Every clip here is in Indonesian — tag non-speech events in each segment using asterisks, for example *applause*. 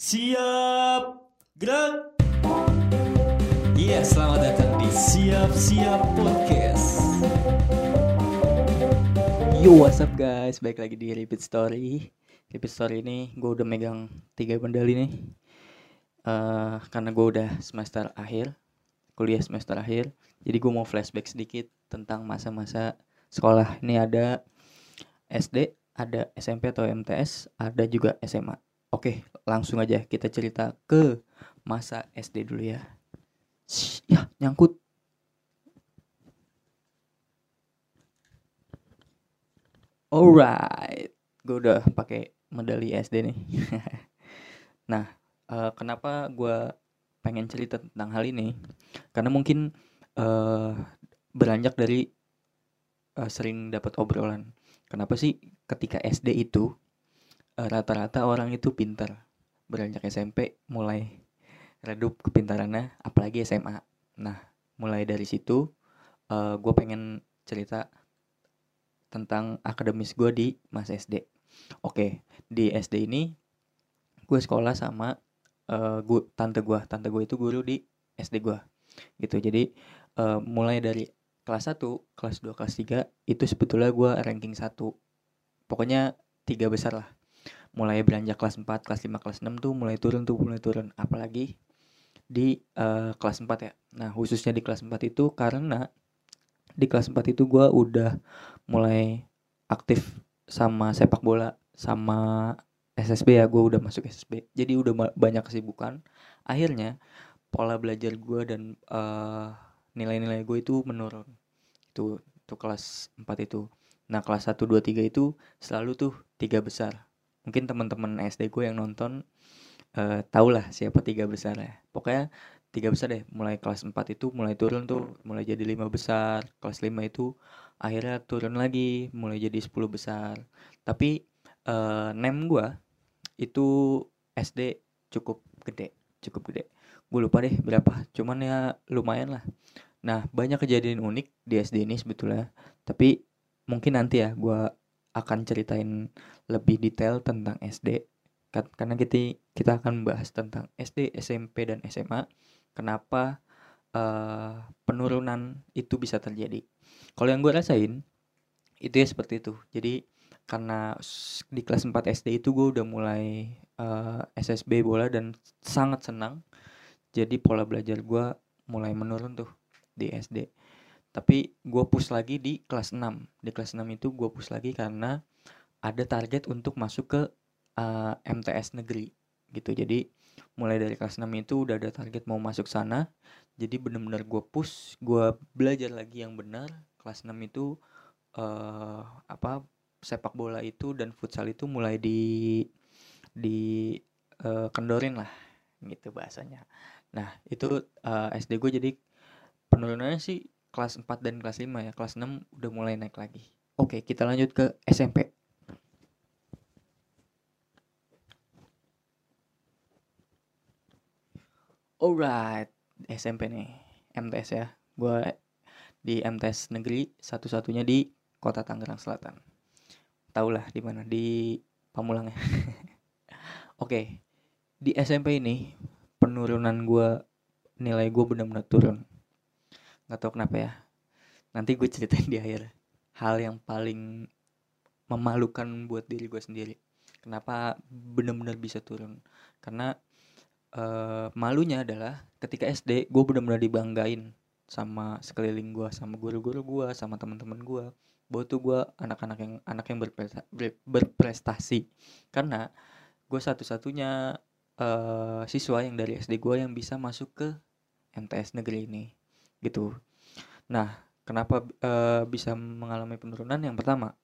Siap. Gerak. Iya, selamat datang di Siap Siap Podcast. Yo what's up guys, balik lagi di Repeat Story. Repeat Story ini gue udah megang tiga medali nih. Eh, Karena gue udah semester akhir Kuliah semester akhir Jadi gue mau flashback sedikit tentang masa-masa sekolah. Ini ada SD, ada SMP atau MTS, ada juga SMA Oke langsung aja kita cerita ke masa SD dulu ya Shh, Ya nyangkut Alright, gue udah pakai medali SD nih. *laughs* nah, eh, kenapa gue pengen cerita tentang hal ini? Karena mungkin eh beranjak dari eh, sering dapat obrolan. Kenapa sih ketika SD itu rata-rata orang itu pintar, beranjak SMP mulai redup kepintarannya, apalagi SMA. Nah, mulai dari situ eh gue pengen cerita tentang akademis gue di masa SD. Oke, di SD ini gue sekolah sama eh gu- tante gue. Tante gue itu guru di SD gue. Gitu. Jadi eh, mulai dari kelas 1, kelas 2, kelas 3 itu sebetulnya gue ranking 1. Pokoknya tiga besar lah. Mulai beranjak kelas 4, kelas 5, kelas 6 tuh mulai turun tuh, mulai turun. Apalagi di eh, kelas 4 ya. Nah, khususnya di kelas 4 itu karena di kelas 4 itu gue udah mulai aktif sama sepak bola sama SSB ya. Gue udah masuk SSB jadi udah banyak kesibukan. Akhirnya pola belajar gue dan eh, nilai-nilai gue itu menurun. Itu itu kelas 4 itu. Nah kelas 1 2 3 itu selalu tuh tiga besar mungkin teman-teman SD gue yang nonton eh tau lah siapa tiga besar ya pokoknya tiga besar deh mulai kelas 4 itu mulai turun tuh mulai jadi lima besar kelas 5 itu akhirnya turun lagi mulai jadi 10 besar. Tapi eh nem gua itu SD cukup gede cukup gede. Gue lupa deh berapa cuman ya lumayan lah. Nah banyak kejadian unik di SD ini sebetulnya. Tapi mungkin nanti ya gua akan ceritain lebih detail tentang SD Kan- karena kita kita akan membahas tentang SD SMP dan SMA kenapa eh penurunan itu bisa terjadi. Kalau yang gue rasain itu ya seperti itu. Jadi karena di kelas 4 SD itu gue udah mulai eh, SSB bola dan sangat senang. Jadi pola belajar gue mulai menurun tuh di SD tapi gue push lagi di kelas 6 di kelas 6 itu gue push lagi karena ada target untuk masuk ke eh, MTS negeri gitu. Jadi mulai dari kelas 6 itu udah ada target mau masuk sana. Jadi bener-bener gue push gue belajar lagi yang benar. Kelas 6 itu eh apa sepak bola itu dan futsal itu mulai di di eh, kendorin lah gitu bahasanya. Nah itu eh, SD gue jadi penurunannya sih kelas 4 dan kelas 5 ya kelas 6 udah mulai naik lagi oke kita lanjut ke SMP Alright, SMP nih, MTS ya. Gue di MTS negeri satu-satunya di kota Tangerang Selatan. Tau lah di mana di Pamulang ya. *laughs* Oke, di SMP ini penurunan gue nilai gue benar-benar turun. Gak tau kenapa ya. Nanti gue ceritain di akhir hal yang paling memalukan buat diri gue sendiri. Kenapa benar-benar bisa turun? Karena eh, malunya adalah ketika SD gue benar-benar dibanggain sama sekeliling gue sama guru-guru gue sama teman-teman gue bahwa tuh gue anak-anak yang anak yang berpresta- ber- berprestasi karena gue satu-satunya eh, siswa yang dari SD gue yang bisa masuk ke MTS negeri ini gitu. Nah kenapa eh, bisa mengalami penurunan? Yang pertama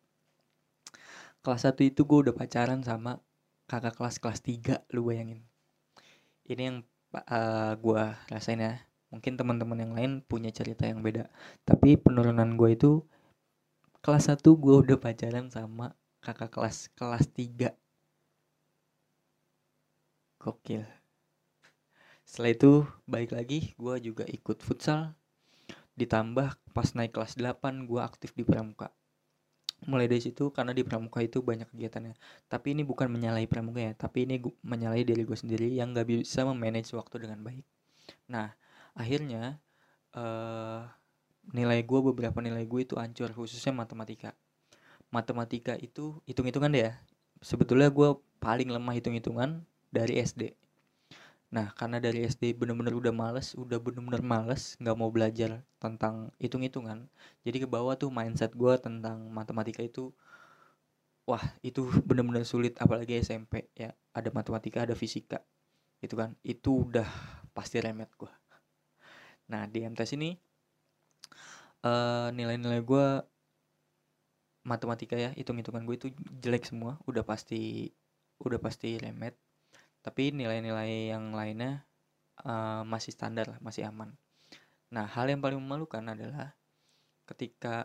kelas 1 itu gue udah pacaran sama kakak kelas kelas 3 lu bayangin. Ini yang uh, gue rasain ya. Mungkin teman-teman yang lain punya cerita yang beda. Tapi penurunan gue itu kelas 1 gue udah pacaran sama kakak kelas kelas 3 gokil. Setelah itu baik lagi gue juga ikut futsal ditambah pas naik kelas 8 gue aktif di pramuka. Mulai dari situ karena di pramuka itu banyak kegiatannya. Tapi ini bukan menyalahi pramuka ya tapi ini gu- menyalahi diri gue sendiri yang nggak bisa memanage waktu dengan baik. Nah akhirnya eh nilai gue beberapa nilai gue itu hancur khususnya matematika. Matematika itu hitung-hitungan deh ya. Sebetulnya gue paling lemah hitung-hitungan dari SD nah karena dari SD bener-bener udah males udah bener-bener males nggak mau belajar tentang hitung-hitungan jadi ke bawah tuh mindset gue tentang matematika itu wah itu bener-bener sulit apalagi SMP ya ada matematika ada fisika gitu kan itu udah pasti remet gue nah di MTS ini eh nilai-nilai gue matematika ya hitung-hitungan gue itu jelek semua udah pasti udah pasti remet tapi nilai-nilai yang lainnya eh, masih standar lah masih aman. Nah hal yang paling memalukan adalah ketika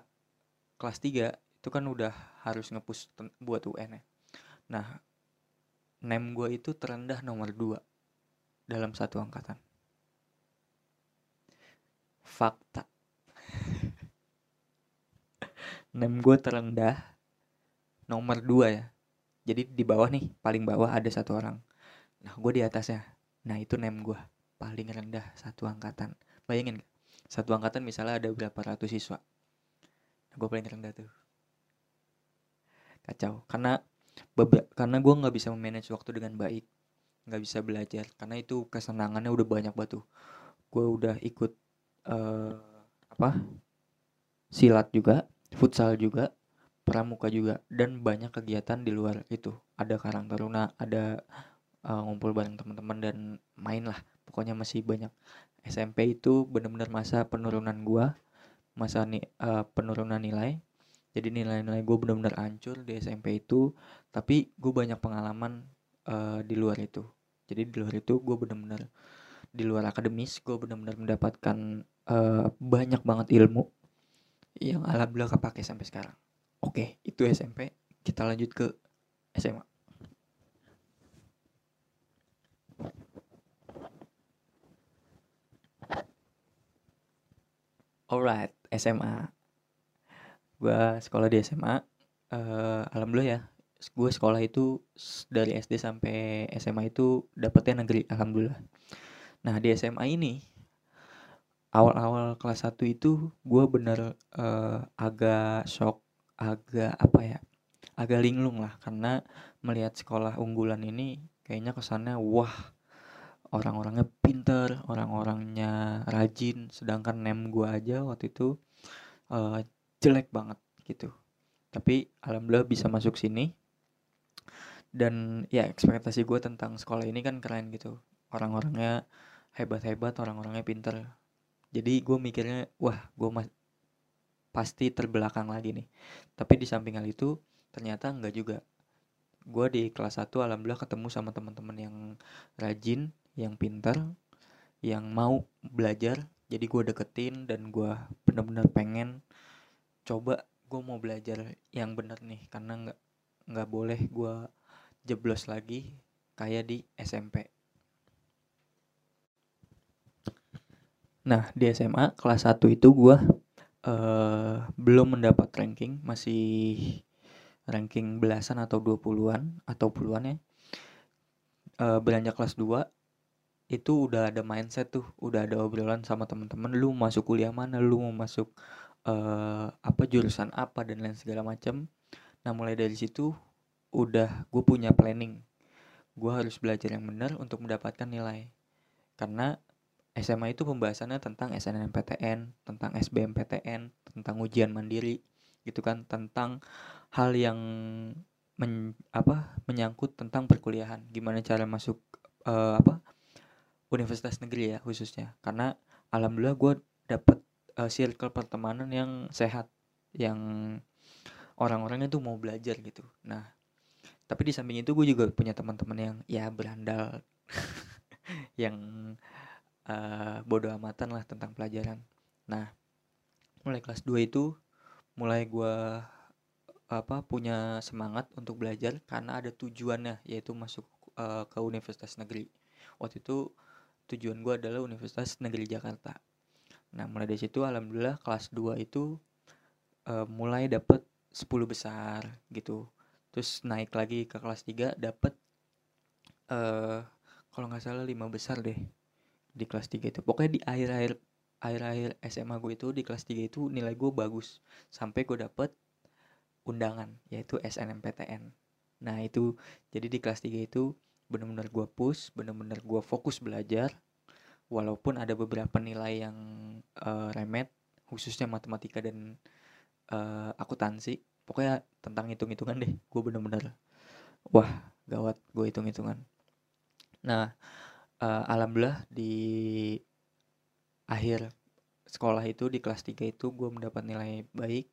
kelas 3 itu kan udah harus ngepush ten- buat UN ya. Nah nem gue itu terendah nomor 2 dalam satu angkatan. Fakta. *laughs* Nem gue terendah nomor 2 ya. Jadi di bawah nih paling bawah ada satu orang nah gue di atasnya. Nah itu nem gue paling rendah satu angkatan. Bayangin satu angkatan misalnya ada berapa ratus siswa. Nah, gue paling rendah tuh. Kacau. Karena karena gue nggak bisa memanage waktu dengan baik. Nggak bisa belajar. Karena itu kesenangannya udah banyak batu gue udah ikut eh apa? Silat juga futsal juga pramuka juga dan banyak kegiatan di luar itu. Ada karang taruna ada eh, ngumpul bareng teman-teman dan main lah. Pokoknya masih banyak. SMP itu bener-bener masa penurunan gua masa nih penurunan nilai. Jadi nilai-nilai gue bener-bener hancur di SMP itu tapi gue banyak pengalaman eh, di luar itu. Jadi di luar itu gue bener-bener di luar akademis gue bener-bener mendapatkan eh, banyak banget ilmu yang alhamdulillah kepake sampai sekarang. Oke itu SMP kita lanjut ke SMA alright SMA gua sekolah di SMA eh alhamdulillah ya gue sekolah itu dari SD sampai SMA itu dapetnya negeri alhamdulillah. Nah di SMA ini awal-awal kelas 1 itu gue bener eh, agak shock agak apa ya agak linglung lah. Karena melihat sekolah unggulan ini kayaknya kesannya wah orang-orangnya pinter orang-orangnya rajin sedangkan nem gue aja waktu itu eh, jelek banget gitu. Tapi alhamdulillah bisa masuk sini. Dan ya ekspektasi gue tentang sekolah ini kan keren gitu. Orang-orangnya hebat-hebat orang-orangnya pinter. Jadi gue mikirnya wah gue mas- pasti terbelakang lagi nih. Tapi di samping hal itu ternyata enggak juga. Gue di kelas 1 alhamdulillah ketemu sama teman-teman yang rajin yang pintar yang mau belajar. Jadi gue deketin dan gue bener-bener pengen coba gue mau belajar yang bener nih. Karena nggak nggak boleh gue jeblos lagi kayak di SMP Nah, di SMA kelas 1 itu gua eh belum mendapat ranking, masih ranking belasan atau 20-an atau puluhan ya. Eh beranjak kelas 2 itu udah ada mindset tuh, udah ada obrolan sama teman-teman, lu masuk kuliah mana, lu mau masuk eh apa jurusan apa dan lain segala macam. Nah, mulai dari situ udah gue punya planning. Gue harus belajar yang benar untuk mendapatkan nilai. Karena SMA itu pembahasannya tentang SNMPTN, tentang SBMPTN, tentang ujian mandiri, gitu kan, tentang hal yang men, apa menyangkut tentang perkuliahan, gimana cara masuk eh, apa universitas negeri ya khususnya, karena alhamdulillah gue dapet eh, circle pertemanan yang sehat, yang orang-orangnya tuh mau belajar gitu. Nah, tapi di samping itu gue juga punya teman-teman yang ya berandal, *laughs* yang eh bodoh amatan lah tentang pelajaran. Nah, mulai kelas 2 itu mulai gua apa punya semangat untuk belajar karena ada tujuannya yaitu masuk eh, ke universitas negeri. Waktu itu tujuan gua adalah Universitas Negeri Jakarta. Nah, mulai dari situ alhamdulillah kelas 2 itu eh, mulai dapet 10 besar gitu. Terus naik lagi ke kelas 3 dapet eh kalau nggak salah lima besar deh di kelas 3 itu. Pokoknya di akhir-akhir akhir-akhir SMA gue itu di kelas 3 itu nilai gue bagus. Sampai gue dapet undangan yaitu SNMPTN nah itu jadi di kelas 3 itu bener-bener gue push bener-bener gue fokus belajar walaupun ada beberapa nilai yang eh, remet khususnya matematika dan eh, akuntansi. Pokoknya tentang hitung-hitungan deh gue bener-bener wah gawat gue hitung-hitungan. Nah eh, alhamdulillah di akhir sekolah itu di kelas 3 itu gue mendapat nilai baik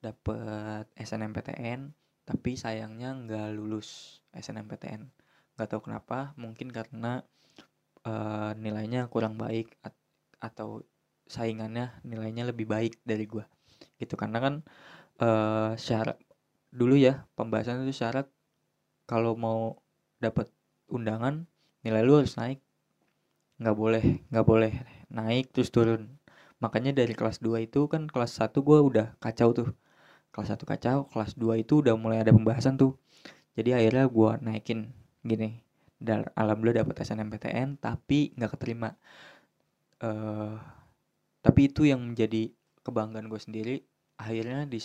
dapat SNMPTN tapi sayangnya nggak lulus SNMPTN nggak tahu kenapa mungkin karena eh, nilainya kurang baik at- atau saingannya nilainya lebih baik dari gue gitu karena kan eh syarat dulu ya pembahasan itu syarat kalau mau dapat undangan nilai lu harus naik. Nggak boleh nggak boleh naik terus turun. Makanya dari kelas 2 itu kan kelas 1 gue udah kacau tuh. Kelas 1 kacau kelas 2 itu udah mulai ada pembahasan tuh. Jadi akhirnya gue naikin gini alhamdulillah dapat SNMPTN tapi nggak keterima. Eh tapi itu yang menjadi kebanggaan gue sendiri. Akhirnya di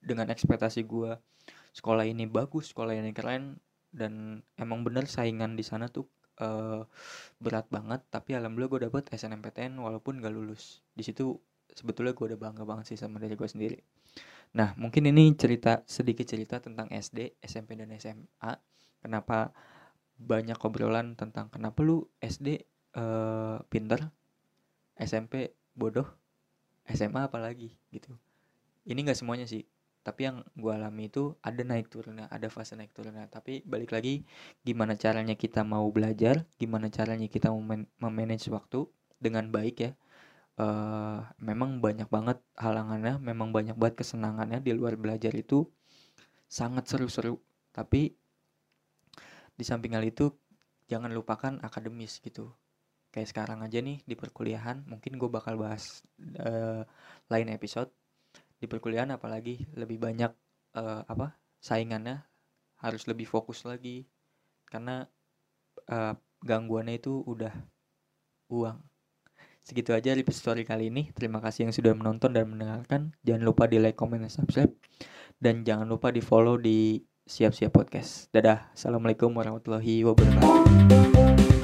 dengan ekspektasi gue sekolah ini bagus sekolah ini keren dan emang bener saingan di sana tuh eh, berat banget. Tapi alhamdulillah gue dapet SNMPTN walaupun gak lulus. Di situ sebetulnya gue udah bangga banget sih sama diri gue sendiri. Nah mungkin ini cerita sedikit cerita tentang SD SMP dan SMA kenapa banyak obrolan tentang kenapa lu SD eh, pinter SMP bodoh SMA apalagi gitu. Ini nggak semuanya sih tapi yang gue alami itu ada naik turunnya ada fase naik turunnya. Tapi balik lagi gimana caranya kita mau belajar gimana caranya kita meman- memanage waktu dengan baik ya. Eh memang banyak banget halangannya memang banyak banget kesenangannya di luar belajar itu. Sangat seru-seru tapi di samping hal itu jangan lupakan akademis gitu. Kayak sekarang aja nih di perkuliahan mungkin gue bakal bahas eh, lain episode. Di perkuliahan apalagi lebih banyak eh, apa saingannya harus lebih fokus lagi. Karena eh, gangguannya itu udah uang. Segitu aja episode story kali ini. Terima kasih yang sudah menonton dan mendengarkan. Jangan lupa di like comment dan subscribe. Dan jangan lupa di follow di siap-siap podcast. Dadah. Assalamualaikum warahmatullahi wabarakatuh